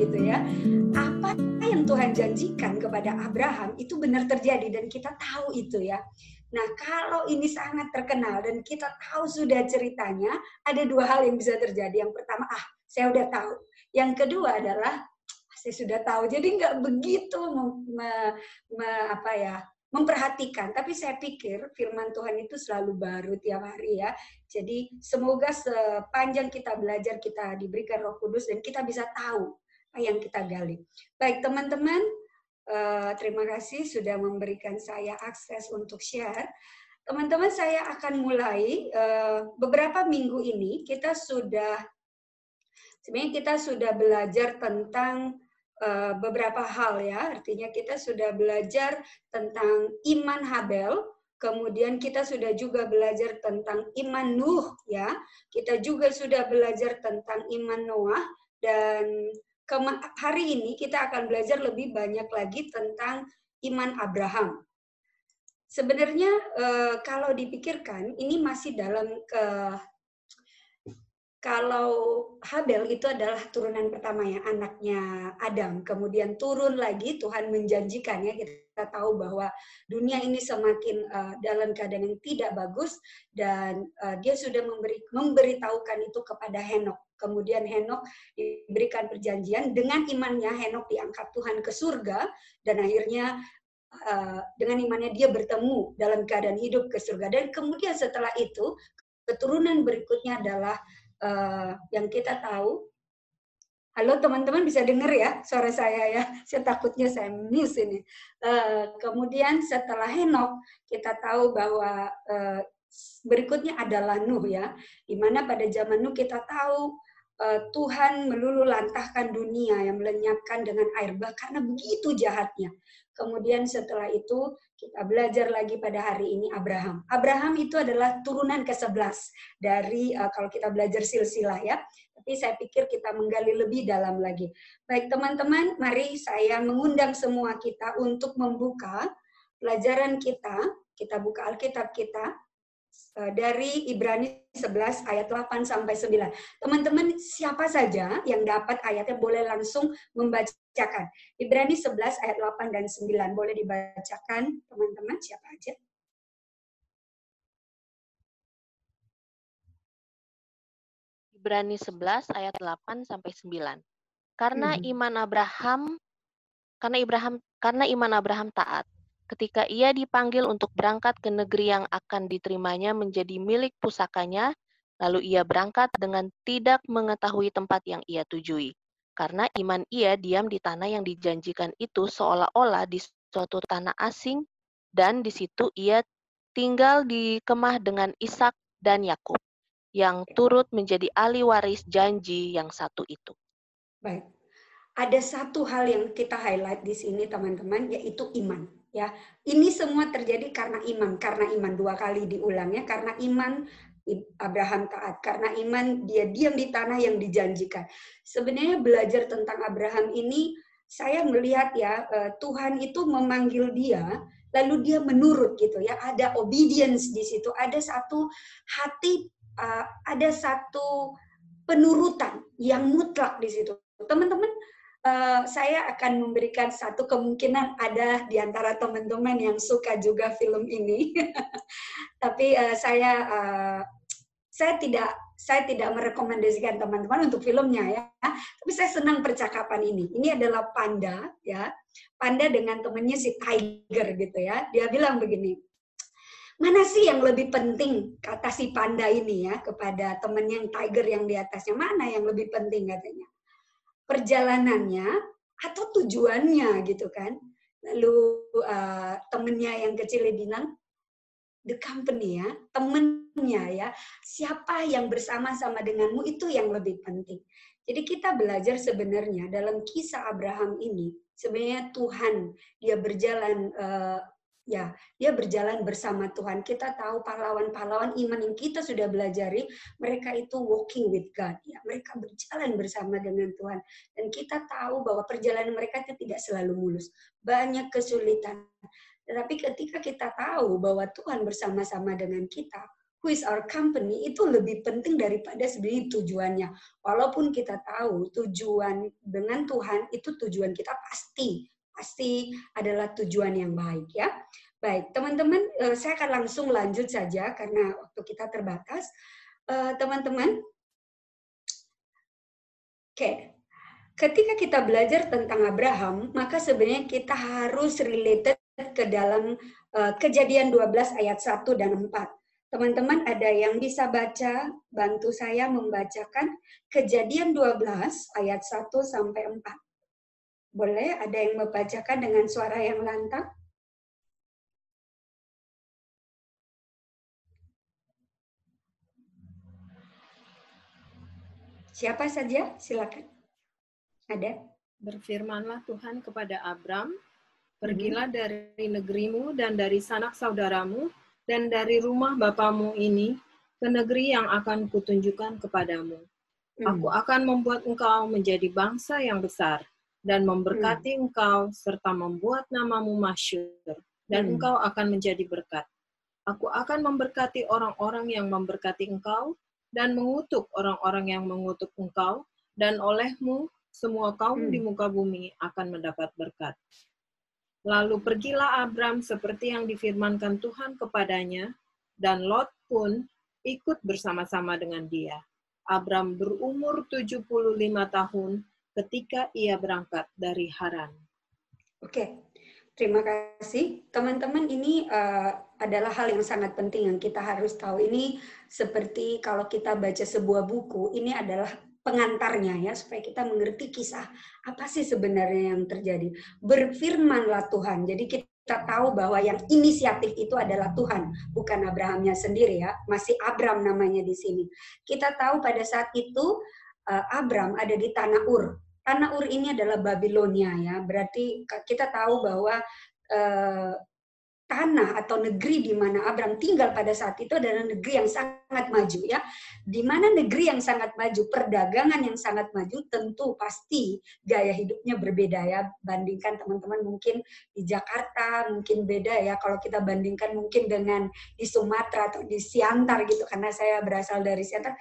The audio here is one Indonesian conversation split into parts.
gitu ya. Apa yang Tuhan janjikan kepada Abraham itu benar terjadi dan kita tahu itu ya. Nah, kalau ini sangat terkenal dan kita tahu sudah ceritanya, ada dua hal yang bisa terjadi. Yang pertama, ah, saya udah tahu. Yang kedua adalah saya sudah tahu. Jadi nggak begitu me, me, apa ya memperhatikan. Tapi saya pikir firman Tuhan itu selalu baru tiap hari ya. Jadi semoga sepanjang kita belajar kita diberikan Roh Kudus dan kita bisa tahu yang kita gali. Baik teman-teman, eh, terima kasih sudah memberikan saya akses untuk share. Teman-teman saya akan mulai eh, beberapa minggu ini kita sudah sebenarnya kita sudah belajar tentang Eh, beberapa hal ya. Artinya kita sudah belajar tentang iman Habel, kemudian kita sudah juga belajar tentang iman Nuh ya. Kita juga sudah belajar tentang iman Noah dan hari ini kita akan belajar lebih banyak lagi tentang iman Abraham. Sebenarnya eh, kalau dipikirkan ini masih dalam ke kalau Habel itu adalah turunan pertama ya, anaknya Adam. Kemudian turun lagi Tuhan menjanjikan ya kita tahu bahwa dunia ini semakin uh, dalam keadaan yang tidak bagus dan uh, dia sudah memberi memberitahukan itu kepada Henok. Kemudian Henok diberikan perjanjian dengan imannya Henok diangkat Tuhan ke surga dan akhirnya uh, dengan imannya dia bertemu dalam keadaan hidup ke surga dan kemudian setelah itu keturunan berikutnya adalah uh, yang kita tahu. Halo teman-teman bisa dengar ya suara saya ya. Saya takutnya saya miss ini. Uh, kemudian setelah Henok kita tahu bahwa uh, berikutnya adalah Nuh ya. Di mana pada zaman Nuh kita tahu Tuhan melulu lantahkan dunia yang melenyapkan dengan air bah karena begitu jahatnya. Kemudian setelah itu kita belajar lagi pada hari ini Abraham. Abraham itu adalah turunan ke-11 dari uh, kalau kita belajar silsilah ya. Tapi saya pikir kita menggali lebih dalam lagi. Baik teman-teman, mari saya mengundang semua kita untuk membuka pelajaran kita. Kita buka Alkitab kita Eh, dari Ibrani 11 ayat 8 sampai 9. Teman-teman siapa saja yang dapat ayatnya boleh langsung membacakan. Ibrani 11 ayat 8 dan 9 boleh dibacakan teman-teman siapa aja? Ibrani 11 ayat 8 sampai 9. Karena hmm. iman Abraham karena Ibrahim karena iman Abraham taat, ketika ia dipanggil untuk berangkat ke negeri yang akan diterimanya menjadi milik pusakanya, lalu ia berangkat dengan tidak mengetahui tempat yang ia tujui. Karena iman ia diam di tanah yang dijanjikan itu seolah-olah di suatu tanah asing, dan di situ ia tinggal di kemah dengan Ishak dan Yakub, yang turut menjadi ahli waris janji yang satu itu. Baik, ada satu hal yang kita highlight di sini teman-teman, yaitu iman ya ini semua terjadi karena iman karena iman. Dua kali diulangnya karena iman Abraham taat karena iman dia diam di tanah yang dijanjikan. Sebenarnya belajar tentang Abraham ini saya melihat ya eh, Tuhan itu memanggil dia lalu dia menurut gitu ya. Ada obedience di situ ada satu hati eh, ada satu penurutan yang mutlak di situ. Teman-teman uh, saya akan memberikan satu kemungkinan ada di antara teman-teman yang suka juga film ini. Tapi uh, saya uh, saya tidak saya tidak merekomendasikan teman-teman untuk filmnya ya. Tapi saya senang percakapan ini. Ini adalah panda ya. Panda dengan temannya si tiger gitu ya. Dia bilang begini. Mana sih yang lebih penting kata si panda ini ya kepada temannya yang tiger yang di atasnya mana yang lebih penting katanya perjalanannya atau tujuannya gitu kan. Lalu uh, temennya yang kecil bilang, the company ya, temennya ya, siapa yang bersama-sama denganmu itu yang lebih penting. Jadi kita belajar sebenarnya dalam kisah Abraham ini, sebenarnya Tuhan dia berjalan uh, ya dia berjalan bersama Tuhan. Kita tahu pahlawan-pahlawan iman yang kita sudah belajari, mereka itu walking with God. Ya, mereka berjalan bersama dengan Tuhan. Dan kita tahu bahwa perjalanan mereka itu tidak selalu mulus. Banyak kesulitan. Tetapi ketika kita tahu bahwa Tuhan bersama-sama dengan kita, who is our company itu lebih penting daripada sebenarnya tujuannya. Walaupun kita tahu tujuan dengan Tuhan itu tujuan kita pasti pasti adalah tujuan yang baik ya. Baik, teman-teman, eh, saya akan langsung lanjut saja karena waktu kita terbatas. Eh, teman-teman, oke, ketika kita belajar tentang Abraham, maka sebenarnya kita harus related ke dalam eh, kejadian 12 ayat 1 dan 4. Teman-teman ada yang bisa baca, bantu saya membacakan kejadian 12 ayat 1 sampai 4. Boleh ada yang membacakan dengan suara yang lantang? Siapa saja? Silakan. Ada? Berfirmanlah Tuhan kepada Abram, Pergilah dari negerimu dan dari sanak saudaramu dan dari rumah bapamu ini ke negeri yang akan kutunjukkan kepadamu. Hmm. Aku akan membuat engkau menjadi bangsa yang besar dan memberkati hmm. engkau serta membuat namamu masyur dan hmm. engkau akan menjadi berkat. Aku akan memberkati orang-orang yang memberkati engkau dan mengutuk orang-orang yang mengutuk engkau dan olehmu semua kaum hmm. di muka bumi akan mendapat berkat. Lalu pergilah Abram seperti yang difirmankan Tuhan kepadanya, dan Lot pun ikut bersama-sama dengan dia. Abram berumur 75 tahun ketika ia berangkat dari Haran. Oke, terima kasih. Teman-teman, ini uh, adalah hal yang sangat penting yang kita harus tahu. Ini seperti kalau kita baca sebuah buku, ini adalah pengantarnya ya supaya kita mengerti kisah apa sih sebenarnya yang terjadi. Berfirmanlah Tuhan. Jadi kita tahu bahwa yang inisiatif itu adalah Tuhan, bukan Abrahamnya sendiri ya. Masih Abram namanya di sini. Kita tahu pada saat itu uh, Abram ada di tanah Ur. Tanah Ur ini adalah Babilonia ya. Berarti kita tahu bahwa uh, tanah atau negeri di mana Abraham tinggal pada saat itu adalah negeri yang sangat maju ya. Di mana negeri yang sangat maju, perdagangan yang sangat maju tentu pasti gaya hidupnya berbeda ya. Bandingkan teman-teman mungkin di Jakarta mungkin beda ya kalau kita bandingkan mungkin dengan di Sumatera atau di Siantar gitu karena saya berasal dari Siantar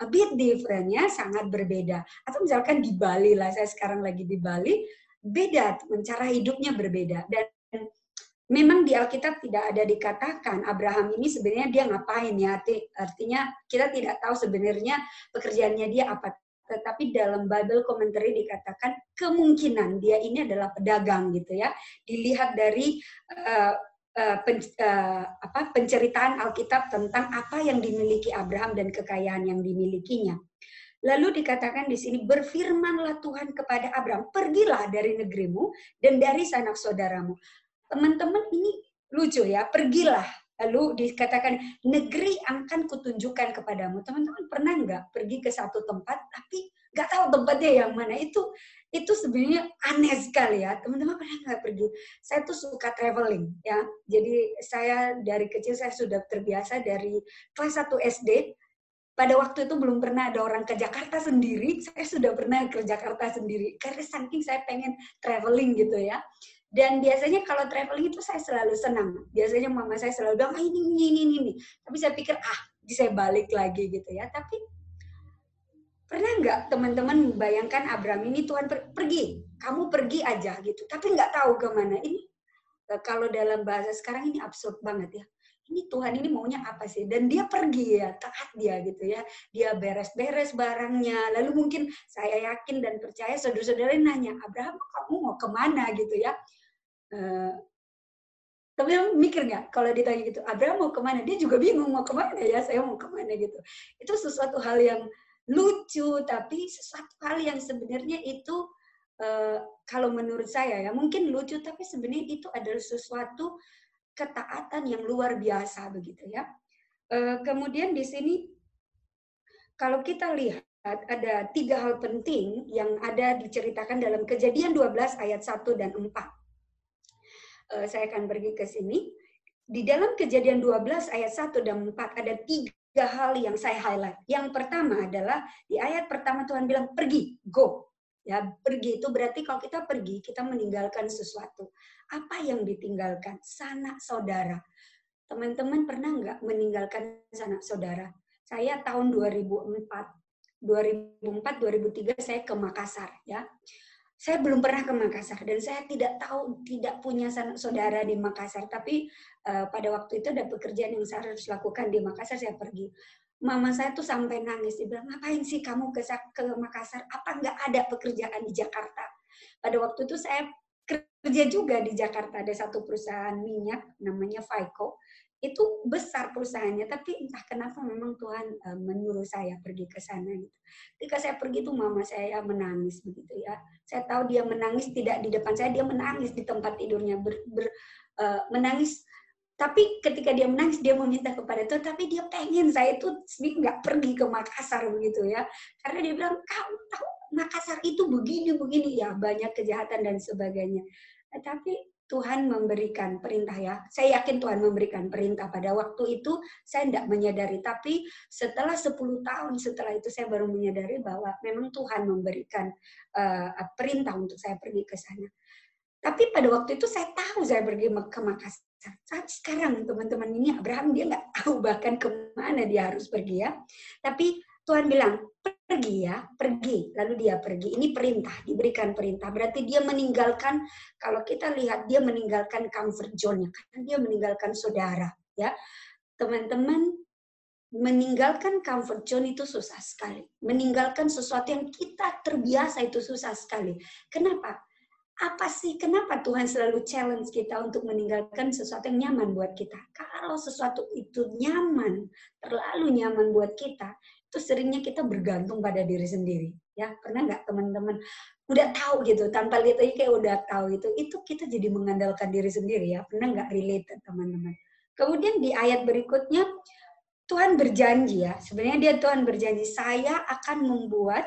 a bit different ya, sangat berbeda. Atau misalkan di Bali lah, saya sekarang lagi di Bali, beda, cara hidupnya berbeda. Dan memang di Alkitab tidak ada dikatakan Abraham ini sebenarnya dia ngapain ya artinya kita tidak tahu sebenarnya pekerjaannya dia apa tetapi dalam Bible commentary dikatakan kemungkinan dia ini adalah pedagang gitu ya dilihat dari uh, uh, pen, uh, apa penceritaan Alkitab tentang apa yang dimiliki Abraham dan kekayaan yang dimilikinya Lalu dikatakan di sini, berfirmanlah Tuhan kepada Abraham, pergilah dari negerimu dan dari sanak saudaramu teman-teman ini lucu ya, pergilah. Lalu dikatakan, negeri akan kutunjukkan kepadamu. Teman-teman pernah nggak pergi ke satu tempat, tapi nggak tahu tempatnya yang mana? Itu itu sebenarnya aneh sekali ya. Teman-teman pernah nggak pergi? Saya tuh suka traveling ya. Jadi saya dari kecil saya sudah terbiasa dari kelas 1 SD pada waktu itu belum pernah ada orang ke Jakarta sendiri, saya sudah pernah ke Jakarta sendiri. Karena saking saya pengen traveling gitu ya. Dan biasanya kalau traveling itu saya selalu senang. Biasanya mama saya selalu bilang, ah, ini, ini, ini, ini. Tapi saya pikir, ah, bisa balik lagi gitu ya. Tapi pernah nggak teman-teman bayangkan Abraham ini Tuhan per pergi, kamu pergi aja gitu. Tapi nggak tahu ke mana. Ini eh, kalau dalam bahasa sekarang ini absurd banget ya. Ini Tuhan ini maunya apa sih? Dan dia pergi ya, taat dia gitu ya. Dia beres-beres barangnya. Lalu mungkin saya yakin dan percaya saudara-saudara nanya, Abraham kamu mau ke mana gitu ya? Uh, tapi mikir nggak kalau ditanya gitu, Abraham mau ke mana? Dia juga bingung mau ke mana ya, saya mau ke mana gitu. Itu sesuatu hal yang lucu, tapi sesuatu hal yang sebenarnya itu uh, kalau menurut saya ya mungkin lucu, tapi sebenarnya itu adalah sesuatu ketaatan yang luar biasa begitu ya. Uh, kemudian di sini kalau kita lihat ada tiga hal penting yang ada diceritakan dalam kejadian 12 ayat 1 dan 4 uh, saya akan pergi ke sini. Di dalam kejadian 12 ayat 1 dan 4 ada tiga hal yang saya highlight. Yang pertama adalah di ayat pertama Tuhan bilang pergi, go. Ya, pergi itu berarti kalau kita pergi, kita meninggalkan sesuatu. Apa yang ditinggalkan? Sanak saudara. Teman-teman pernah nggak meninggalkan sanak saudara? Saya tahun 2004, 2004, 2003 saya ke Makassar ya. Saya belum pernah ke Makassar dan saya tidak tahu, tidak punya saudara di Makassar. Tapi uh, pada waktu itu ada pekerjaan yang saya harus lakukan di Makassar, saya pergi. Mama saya tuh sampai nangis, dia bilang, ngapain sih kamu ke, ke Makassar? Apa nggak ada pekerjaan di Jakarta? Pada waktu itu saya kerja juga di Jakarta, ada satu perusahaan minyak namanya Faiko itu besar perusahaannya tapi entah kenapa memang Tuhan uh, menyuruh saya pergi ke sana gitu. Ketika saya pergi tuh mama saya menangis begitu ya. Saya tahu dia menangis tidak di depan saya, dia menangis di tempat tidurnya ber, ber, uh, menangis tapi ketika dia menangis dia meminta kepada Tuhan tapi dia pengen saya itu nggak pergi ke Makassar begitu ya karena dia bilang kau tahu Makassar itu begini begini ya banyak kejahatan dan sebagainya tapi Tuhan memberikan perintah ya. Saya yakin Tuhan memberikan perintah pada waktu itu saya tidak menyadari. Tapi setelah 10 tahun setelah itu saya baru menyadari bahwa memang Tuhan memberikan uh, perintah untuk saya pergi ke sana. Tapi pada waktu itu saya tahu saya pergi ke Makassar. Sekarang teman-teman ini Abraham dia nggak tahu bahkan ke mana dia harus pergi ya. Tapi Tuhan bilang, pergi ya, pergi. Lalu dia pergi. Ini perintah, diberikan perintah. Berarti dia meninggalkan, kalau kita lihat dia meninggalkan comfort zone-nya. Karena dia meninggalkan saudara. ya Teman-teman, meninggalkan comfort zone itu susah sekali. Meninggalkan sesuatu yang kita terbiasa itu susah sekali. Kenapa? Apa sih, kenapa Tuhan selalu challenge kita untuk meninggalkan sesuatu yang nyaman buat kita? Kalau sesuatu itu nyaman, terlalu nyaman buat kita, itu seringnya kita bergantung pada diri sendiri ya. Pernah nggak teman-teman udah tahu gitu tanpa lihat aja kayak udah tahu itu itu kita jadi mengandalkan diri sendiri ya. Pernah nggak relate teman-teman? Kemudian di ayat berikutnya Tuhan berjanji ya. Sebenarnya dia Tuhan berjanji saya akan membuat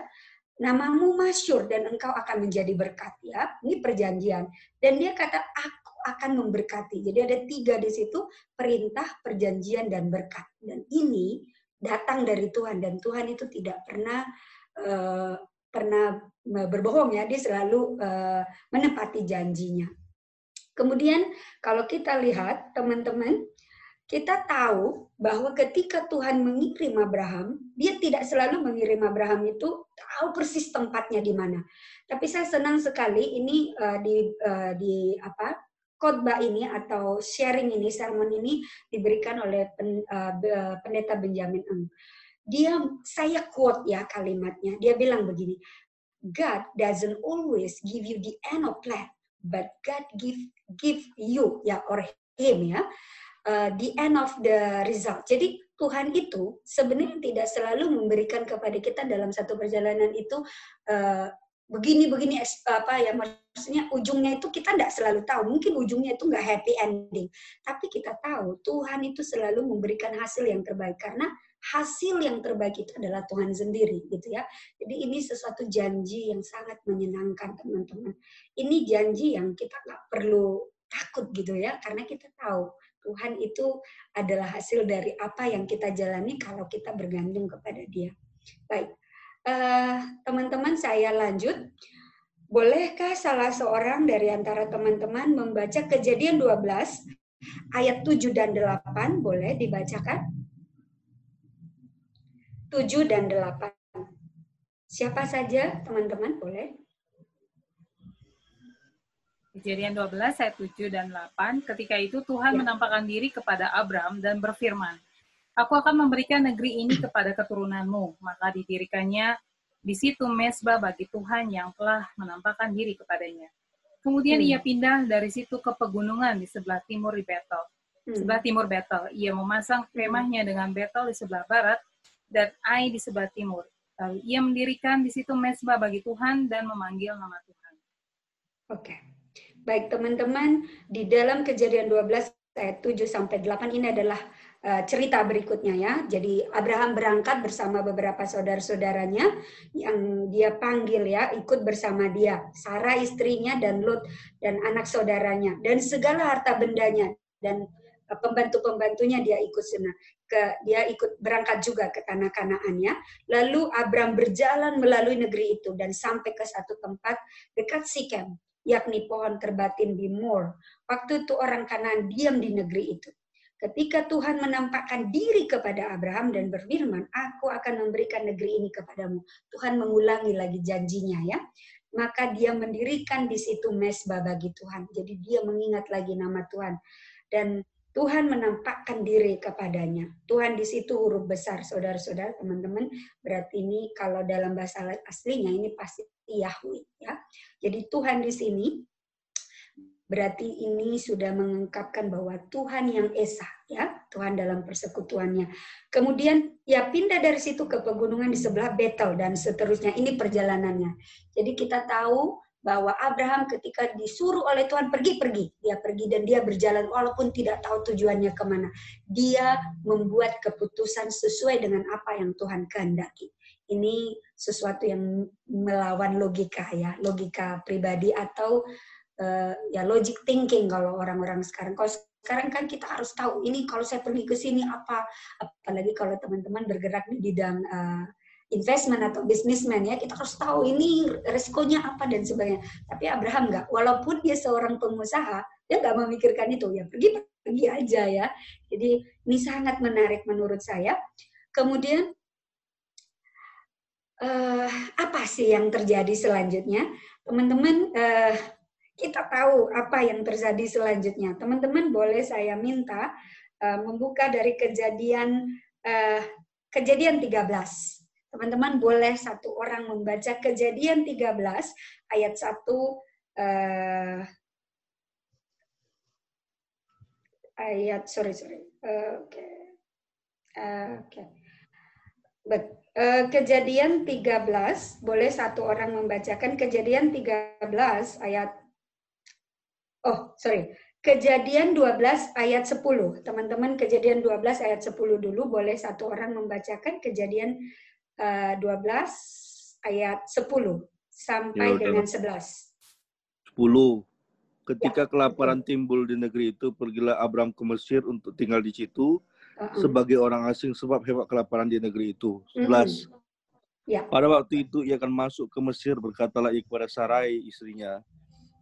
namamu masyur dan engkau akan menjadi berkat ya. Ini perjanjian. Dan dia kata aku akan memberkati. Jadi ada tiga di situ perintah perjanjian dan berkat. Dan ini datang dari Tuhan dan Tuhan itu tidak pernah uh, pernah berbohong ya dia selalu uh, menepati janjinya. Kemudian kalau kita lihat teman-teman kita tahu bahwa ketika Tuhan mengirim Abraham, dia tidak selalu mengirim Abraham itu tahu persis tempatnya di mana. Tapi saya senang sekali ini uh, di uh, di apa khotbah ini atau sharing ini, sermon ini diberikan oleh pen, uh, pendeta Benjamin Eng. Dia, saya quote ya kalimatnya, dia bilang begini, God doesn't always give you the end of plan, but God give give you ya or him ya uh, the end of the result. Jadi Tuhan itu sebenarnya tidak selalu memberikan kepada kita dalam satu perjalanan itu uh, begini begini apa ya maksudnya ujungnya itu kita tidak selalu tahu. Mungkin ujungnya itu nggak happy ending. Tapi kita tahu Tuhan itu selalu memberikan hasil yang terbaik. Karena hasil yang terbaik itu adalah Tuhan sendiri gitu ya. Jadi ini sesuatu janji yang sangat menyenangkan teman-teman. Ini janji yang kita nggak perlu takut gitu ya. Karena kita tahu Tuhan itu adalah hasil dari apa yang kita jalani kalau kita bergantung kepada Dia. Baik teman-teman uh, saya lanjut. Bolehkah salah seorang dari antara teman-teman membaca kejadian 12 ayat 7 dan 8? Boleh dibacakan? 7 dan 8. Siapa saja teman-teman boleh? Kejadian 12 ayat 7 dan 8. Ketika itu Tuhan ya. menampakkan diri kepada Abram dan berfirman, Aku akan memberikan negeri ini kepada keturunanmu, maka didirikannya di situ mesbah bagi Tuhan yang telah menampakkan diri kepadanya. Kemudian hmm. ia pindah dari situ ke pegunungan di sebelah timur di Betel. Hmm. Sebelah timur Betel. Ia memasang kemahnya dengan Betel di sebelah barat dan Ai di sebelah timur. Lalu ia mendirikan di situ mesbah bagi Tuhan dan memanggil nama Tuhan. Oke. Baik teman-teman, di dalam kejadian 12 ayat 7 sampai 8 ini adalah cerita berikutnya ya. Jadi Abraham berangkat bersama beberapa saudara-saudaranya yang dia panggil ya, ikut bersama dia. Sarah istrinya dan Lot dan anak saudaranya dan segala harta bendanya dan eh, pembantu-pembantunya dia ikut sana. Ke dia ikut berangkat juga ke tanah Kanaan ya. Lalu Abraham berjalan melalui negeri itu dan sampai ke satu tempat dekat Sikem, yakni pohon terbatin di Mor. Waktu itu orang Kanaan diam di negeri itu Ketika Tuhan menampakkan diri kepada Abraham dan berfirman, "Aku akan memberikan negeri ini kepadamu." Tuhan mengulangi lagi janjinya ya. Maka dia mendirikan di situ mesbah bagi Tuhan. Jadi dia mengingat lagi nama Tuhan. Dan Tuhan menampakkan diri kepadanya. Tuhan di situ huruf besar, saudara-saudara, teman-teman. Berarti ini kalau dalam bahasa aslinya ini pasti Yahweh ya. Jadi Tuhan di sini berarti ini sudah mengungkapkan bahwa Tuhan yang esa ya Tuhan dalam persekutuannya. Kemudian ya pindah dari situ ke pegunungan di sebelah Betel dan seterusnya. Ini perjalanannya. Jadi kita tahu bahwa Abraham ketika disuruh oleh Tuhan pergi-pergi dia pergi dan dia berjalan walaupun tidak tahu tujuannya ke mana. Dia membuat keputusan sesuai dengan apa yang Tuhan kehendaki. Ini sesuatu yang melawan logika ya logika pribadi atau uh, ya logic thinking kalau orang-orang sekarang. Kalau sekarang kan kita harus tahu ini kalau saya pergi ke sini apa, apalagi kalau teman-teman bergerak di bidang uh, investment atau bisnismen ya kita harus tahu ini resikonya apa dan sebagainya. Tapi Abraham nggak, walaupun dia seorang pengusaha, dia nggak memikirkan itu ya pergi pergi aja ya. Jadi ini sangat menarik menurut saya. Kemudian uh, apa sih yang terjadi selanjutnya? Teman-teman uh, kita tahu apa yang terjadi selanjutnya. Teman-teman boleh saya minta uh, membuka dari kejadian uh, kejadian 13. Teman-teman boleh satu orang membaca kejadian 13 ayat 1 uh, ayat sorry sorry oke oke okay. uh, kejadian 13 boleh satu orang membacakan kejadian 13 ayat Oh, sorry. Kejadian 12 ayat 10. Teman-teman, kejadian 12 ayat 10 dulu. Boleh satu orang membacakan kejadian uh, eh, 12 ayat 10 sampai ya, dengan 11. 10. Ketika ya. kelaparan timbul di negeri itu, pergilah Abram ke Mesir untuk tinggal di situ uh -uh. sebagai orang asing sebab hebat kelaparan di negeri itu. 11. Uh -huh. Ya. Pada waktu itu ia akan masuk ke Mesir berkatalah ia kepada Sarai istrinya,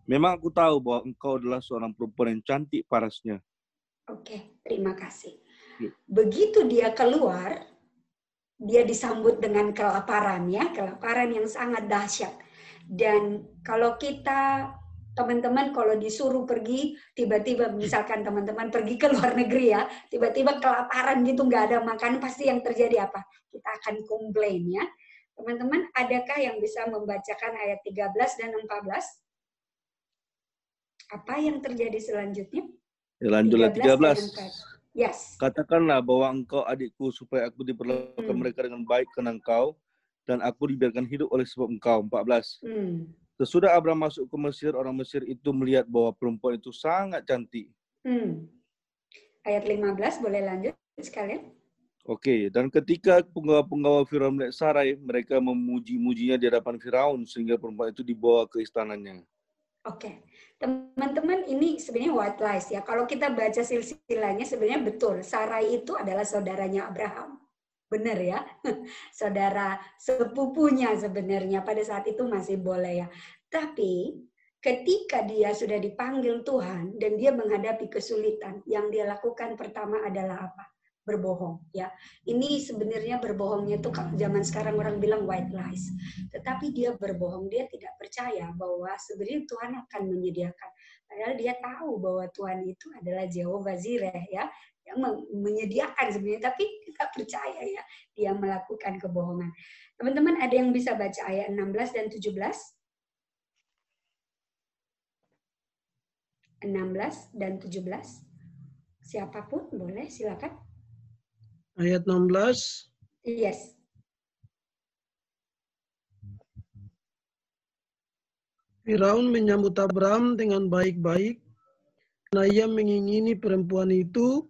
Memang aku tahu bahwa engkau adalah seorang perempuan yang cantik parasnya. Oke, terima kasih. Ya. Begitu dia keluar, dia disambut dengan kelaparan ya, kelaparan yang sangat dahsyat. Dan kalau kita teman-teman kalau disuruh pergi tiba-tiba misalkan teman-teman pergi ke luar negeri ya tiba-tiba kelaparan gitu nggak ada makan pasti yang terjadi apa kita akan komplain ya teman-teman adakah yang bisa membacakan ayat 13 dan 14 apa yang terjadi selanjutnya? Ya, lanjutlah 13. Yes. Katakanlah bahwa engkau adikku supaya aku diperlakukan hmm. mereka dengan baik karena engkau dan aku dibiarkan hidup oleh sebab engkau. 14. Hmm. Sesudah Abraham masuk ke Mesir, orang Mesir itu melihat bahwa perempuan itu sangat cantik. Hmm. Ayat 15 boleh lanjut sekalian. Oke, dan ketika penggawa-penggawa Firaun melihat Sarai, mereka memuji-mujinya di hadapan Firaun sehingga perempuan itu dibawa ke istananya. Oke, teman-teman ini sebenarnya white lies ya. Kalau kita baca silsilahnya sebenarnya betul. Sarai itu adalah saudaranya Abraham. Benar ya, saudara sepupunya sebenarnya pada saat itu masih boleh ya. Tapi ketika dia sudah dipanggil Tuhan dan dia menghadapi kesulitan, yang dia lakukan pertama adalah apa? Berbohong ya. Ini sebenarnya berbohongnya itu zaman sekarang orang bilang white lies. Tetapi dia berbohong, dia tidak percaya bahwa sebenarnya Tuhan akan menyediakan. Padahal dia tahu bahwa Tuhan itu adalah Jehovah Zireh ya, yang menyediakan sebenarnya tapi tidak percaya ya dia melakukan kebohongan. Teman-teman ada yang bisa baca ayat 16 dan 17? 16 dan 17. Siapa pun boleh silakan ayat 16. Yes. Firaun menyambut Abraham dengan baik-baik karena ia mengingini perempuan itu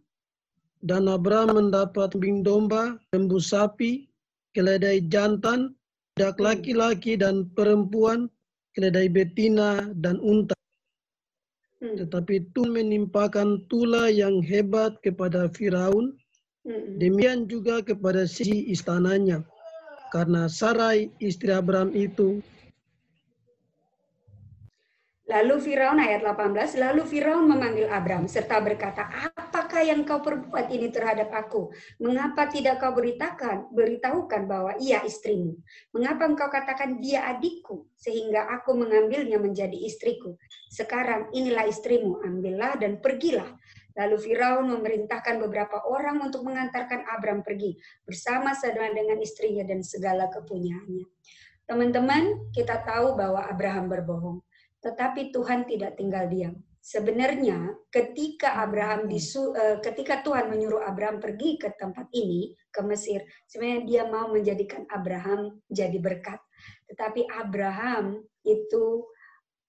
dan Abraham mendapat kambing domba, lembu sapi, keledai jantan, dak laki-laki dan perempuan, keledai betina dan unta. Hmm. Tetapi Tuhan menimpakan tula yang hebat kepada Firaun Demikian juga kepada si istananya. Karena Sarai istri Abraham itu Lalu Firaun ayat 18, lalu Firaun memanggil Abraham serta berkata, "Apakah apakah yang kau perbuat ini terhadap aku? Mengapa tidak kau beritakan, beritahukan bahwa ia istrimu? Mengapa engkau katakan dia adikku, sehingga aku mengambilnya menjadi istriku? Sekarang inilah istrimu, ambillah dan pergilah. Lalu Firaun memerintahkan beberapa orang untuk mengantarkan Abram pergi bersama sama dengan istrinya dan segala kepunyaannya. Teman-teman, kita tahu bahwa Abraham berbohong, tetapi Tuhan tidak tinggal diam sebenarnya ketika Abraham disu, uh, ketika Tuhan menyuruh Abraham pergi ke tempat ini ke Mesir, sebenarnya dia mau menjadikan Abraham jadi berkat. Tetapi Abraham itu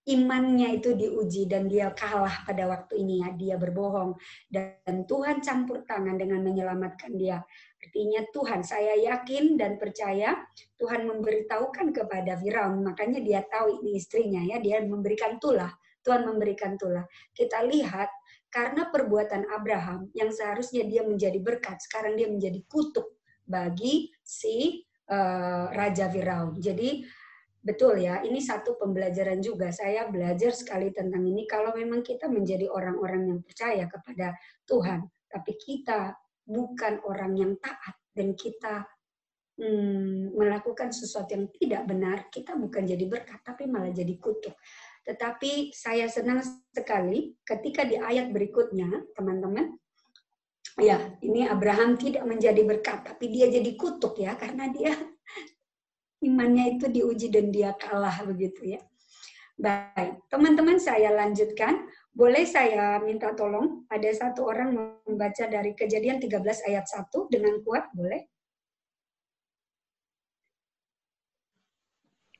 imannya itu diuji dan dia kalah pada waktu ini ya dia berbohong dan Tuhan campur tangan dengan menyelamatkan dia artinya Tuhan saya yakin dan percaya Tuhan memberitahukan kepada Firaun makanya dia tahu ini istrinya ya dia memberikan tulah Tuhan memberikan tulah. Kita lihat karena perbuatan Abraham yang seharusnya dia menjadi berkat, sekarang dia menjadi kutuk bagi si uh, Raja Firaun. Jadi betul ya, ini satu pembelajaran juga. Saya belajar sekali tentang ini. Kalau memang kita menjadi orang-orang yang percaya kepada Tuhan, tapi kita bukan orang yang taat dan kita hmm, melakukan sesuatu yang tidak benar, kita bukan jadi berkat, tapi malah jadi kutuk. Tetapi saya senang sekali ketika di ayat berikutnya, teman-teman, ya ini Abraham tidak menjadi berkat, tapi dia jadi kutuk ya, karena dia imannya itu diuji dan dia kalah begitu ya. Baik, teman-teman saya lanjutkan. Boleh saya minta tolong, ada satu orang membaca dari kejadian 13 ayat 1 dengan kuat, boleh?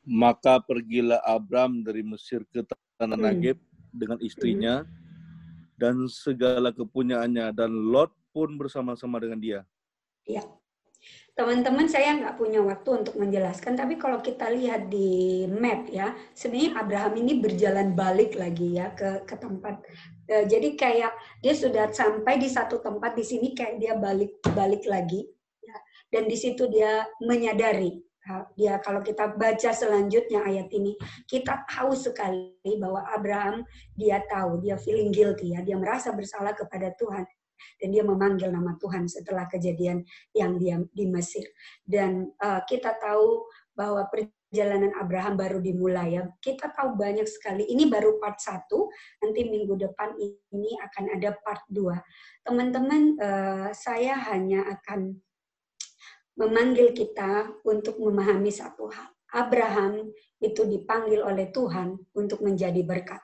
Maka pergilah Abram dari Mesir ke tanah hmm. Negeb dengan istrinya hmm. dan segala kepunyaannya dan Lot pun bersama-sama dengan dia. Ya, teman-teman saya nggak punya waktu untuk menjelaskan, tapi kalau kita lihat di map ya, sebenarnya Abraham ini berjalan balik lagi ya ke ke tempat. E, jadi kayak dia sudah sampai di satu tempat di sini kayak dia balik balik lagi, ya, dan di situ dia menyadari dia kalau kita baca selanjutnya ayat ini, kita tahu sekali bahwa Abraham dia tahu, dia feeling guilty ya, dia merasa bersalah kepada Tuhan dan dia memanggil nama Tuhan setelah kejadian yang dia di Mesir. Dan uh, kita tahu bahwa perjalanan Abraham baru dimulai ya. Kita tahu banyak sekali. Ini baru part satu. Nanti minggu depan ini akan ada part 2. Teman-teman, uh, saya hanya akan memanggil kita untuk memahami satu hal. Abraham itu dipanggil oleh Tuhan untuk menjadi berkat.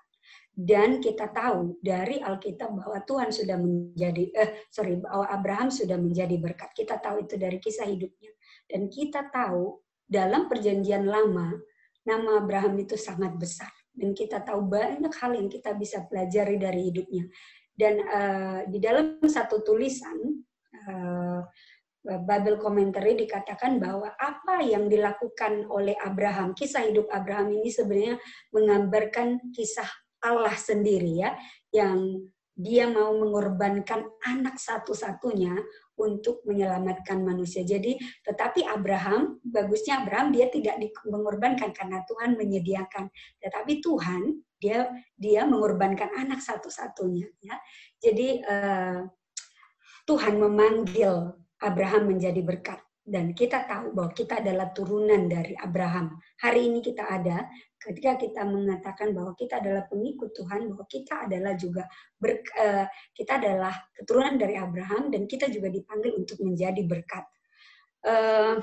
Dan kita tahu dari Alkitab bahwa Tuhan sudah menjadi, eh, sorry, bahwa Abraham sudah menjadi berkat. Kita tahu itu dari kisah hidupnya. Dan kita tahu dalam perjanjian lama, nama Abraham itu sangat besar. Dan kita tahu banyak hal yang kita bisa pelajari dari hidupnya. Dan uh, di dalam satu tulisan, uh, Bible Commentary dikatakan bahwa apa yang dilakukan oleh Abraham, kisah hidup Abraham ini sebenarnya menggambarkan kisah Allah sendiri ya, yang dia mau mengorbankan anak satu-satunya untuk menyelamatkan manusia. Jadi, tetapi Abraham, bagusnya Abraham dia tidak mengorbankan karena Tuhan menyediakan, tetapi Tuhan dia dia mengorbankan anak satu-satunya. Ya. Jadi uh, Tuhan memanggil Abraham menjadi berkat. Dan kita tahu bahwa kita adalah turunan dari Abraham. Hari ini kita ada ketika kita mengatakan bahwa kita adalah pengikut Tuhan, bahwa kita adalah juga ber, uh, kita adalah keturunan dari Abraham dan kita juga dipanggil untuk menjadi berkat. Uh,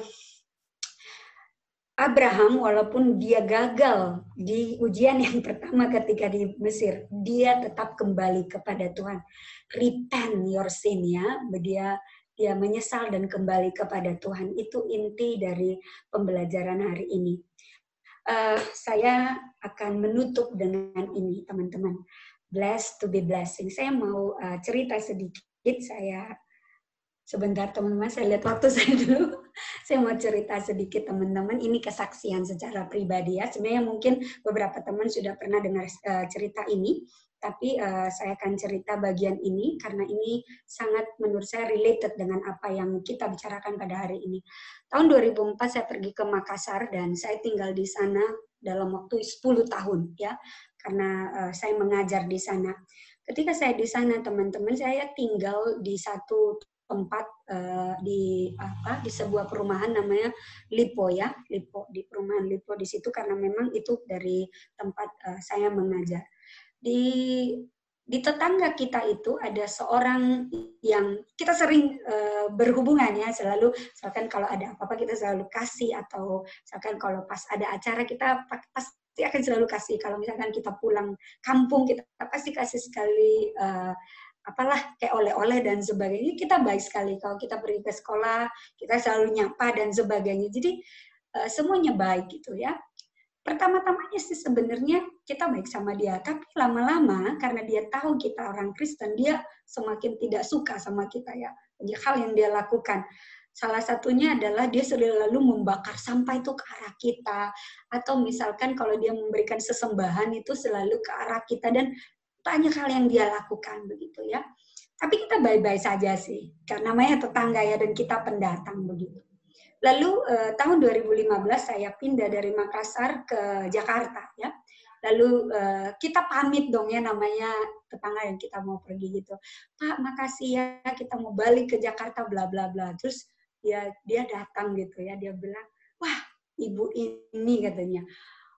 Abraham walaupun dia gagal di ujian yang pertama ketika di Mesir, dia tetap kembali kepada Tuhan. Repent your sin ya, dia dia menyesal dan kembali kepada Tuhan. Itu inti dari pembelajaran hari ini. Uh, saya akan menutup dengan ini, teman-teman. Blessed to be blessing. Saya mau uh, cerita sedikit. Saya sebentar, teman-teman. Saya lihat waktu saya dulu. saya mau cerita sedikit, teman-teman. Ini kesaksian secara pribadi ya. Sebenarnya mungkin beberapa teman sudah pernah dengar uh, cerita ini tapi uh, saya akan cerita bagian ini karena ini sangat menurut saya related dengan apa yang kita bicarakan pada hari ini. Tahun 2004 saya pergi ke Makassar dan saya tinggal di sana dalam waktu 10 tahun ya karena uh, saya mengajar di sana. ketika saya di sana teman-teman saya tinggal di satu tempat uh, di apa di sebuah perumahan namanya Lipo ya Lipo di perumahan Lipo di situ karena memang itu dari tempat uh, saya mengajar di di tetangga kita itu ada seorang yang kita sering uh, berhubungan ya selalu misalkan kalau ada apa-apa kita selalu kasih atau misalkan kalau pas ada acara kita pasti akan selalu kasih. Kalau misalkan kita pulang kampung kita pasti kasih sekali uh, apalah kayak oleh-oleh dan sebagainya. Kita baik sekali. Kalau kita pergi ke sekolah kita selalu nyapa dan sebagainya. Jadi uh, semuanya baik gitu ya. Pertama-tamanya sih sebenarnya kita baik sama dia tapi lama-lama karena dia tahu kita orang Kristen dia semakin tidak suka sama kita ya banyak hal yang dia lakukan salah satunya adalah dia selalu membakar sampah itu ke arah kita atau misalkan kalau dia memberikan sesembahan itu selalu ke arah kita dan banyak hal yang dia lakukan begitu ya. Tapi kita baik-baik saja sih, karena namanya tetangga ya dan kita pendatang begitu. Lalu eh, tahun 2015 saya pindah dari Makassar ke Jakarta ya. Lalu eh, kita pamit dong ya namanya tetangga yang kita mau pergi gitu. Pak, makasih ya kita mau balik ke Jakarta bla bla bla. Terus dia dia datang gitu ya, dia bilang, "Wah, ibu ini katanya.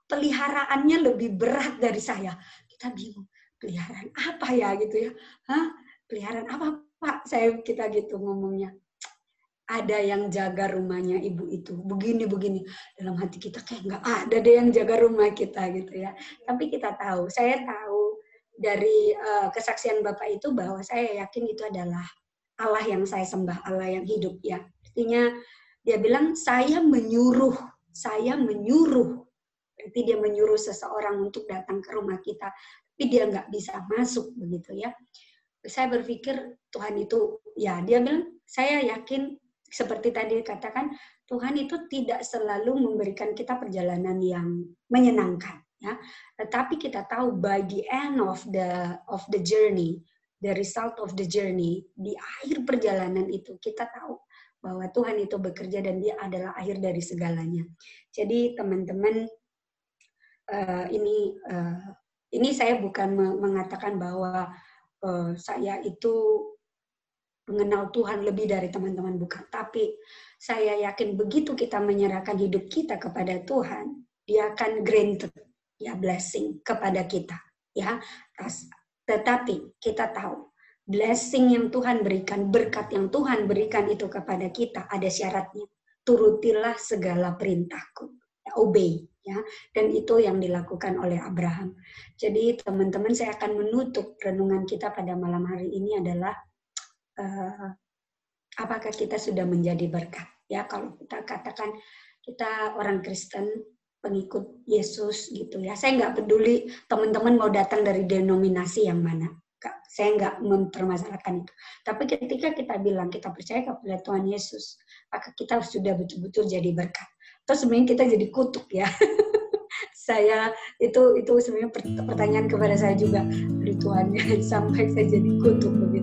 Peliharaannya lebih berat dari saya." Kita bingung peliharaan apa ya? gitu ya. Hah? Peliharaan apa pak? Saya kita gitu ngomongnya ada yang jaga rumahnya ibu itu. Begini begini. Dalam hati kita kayak nggak ada deh yang jaga rumah kita gitu ya. Tapi kita tahu saya tahu dari uh, kesaksian bapak itu bahwa saya yakin itu adalah Allah yang saya sembah Allah yang hidup ya. Artinya dia bilang saya menyuruh saya menyuruh. Berarti dia menyuruh seseorang untuk datang ke rumah kita tapi dia nggak bisa masuk begitu ya. Saya berpikir Tuhan itu ya dia bilang saya yakin seperti tadi katakan Tuhan itu tidak selalu memberikan kita perjalanan yang menyenangkan ya. Tetapi kita tahu by the end of the of the journey, the result of the journey di akhir perjalanan itu kita tahu bahwa Tuhan itu bekerja dan dia adalah akhir dari segalanya. Jadi teman-teman uh, ini uh, ini saya bukan mengatakan bahwa uh, saya itu mengenal Tuhan lebih dari teman-teman bukan, tapi saya yakin begitu kita menyerahkan hidup kita kepada Tuhan, dia akan granted ya blessing kepada kita ya. Tetapi kita tahu blessing yang Tuhan berikan, berkat yang Tuhan berikan itu kepada kita ada syaratnya. Turutilah segala perintahku. Ya, obey ya dan itu yang dilakukan oleh Abraham. Jadi teman-teman saya akan menutup renungan kita pada malam hari ini adalah uh, apakah kita sudah menjadi berkat? Ya kalau kita katakan kita orang Kristen pengikut Yesus gitu ya. Saya nggak peduli teman-teman mau datang dari denominasi yang mana. Saya nggak mempermasalahkan itu. Tapi ketika kita bilang kita percaya kepada Tuhan Yesus maka kita sudah betul-betul jadi berkat. Terus sebenarnya kita jadi kutuk ya. Saya itu itu sebenarnya pertanyaan kepada saya juga. Dari Tuhan sampai saya jadi kutuk begitu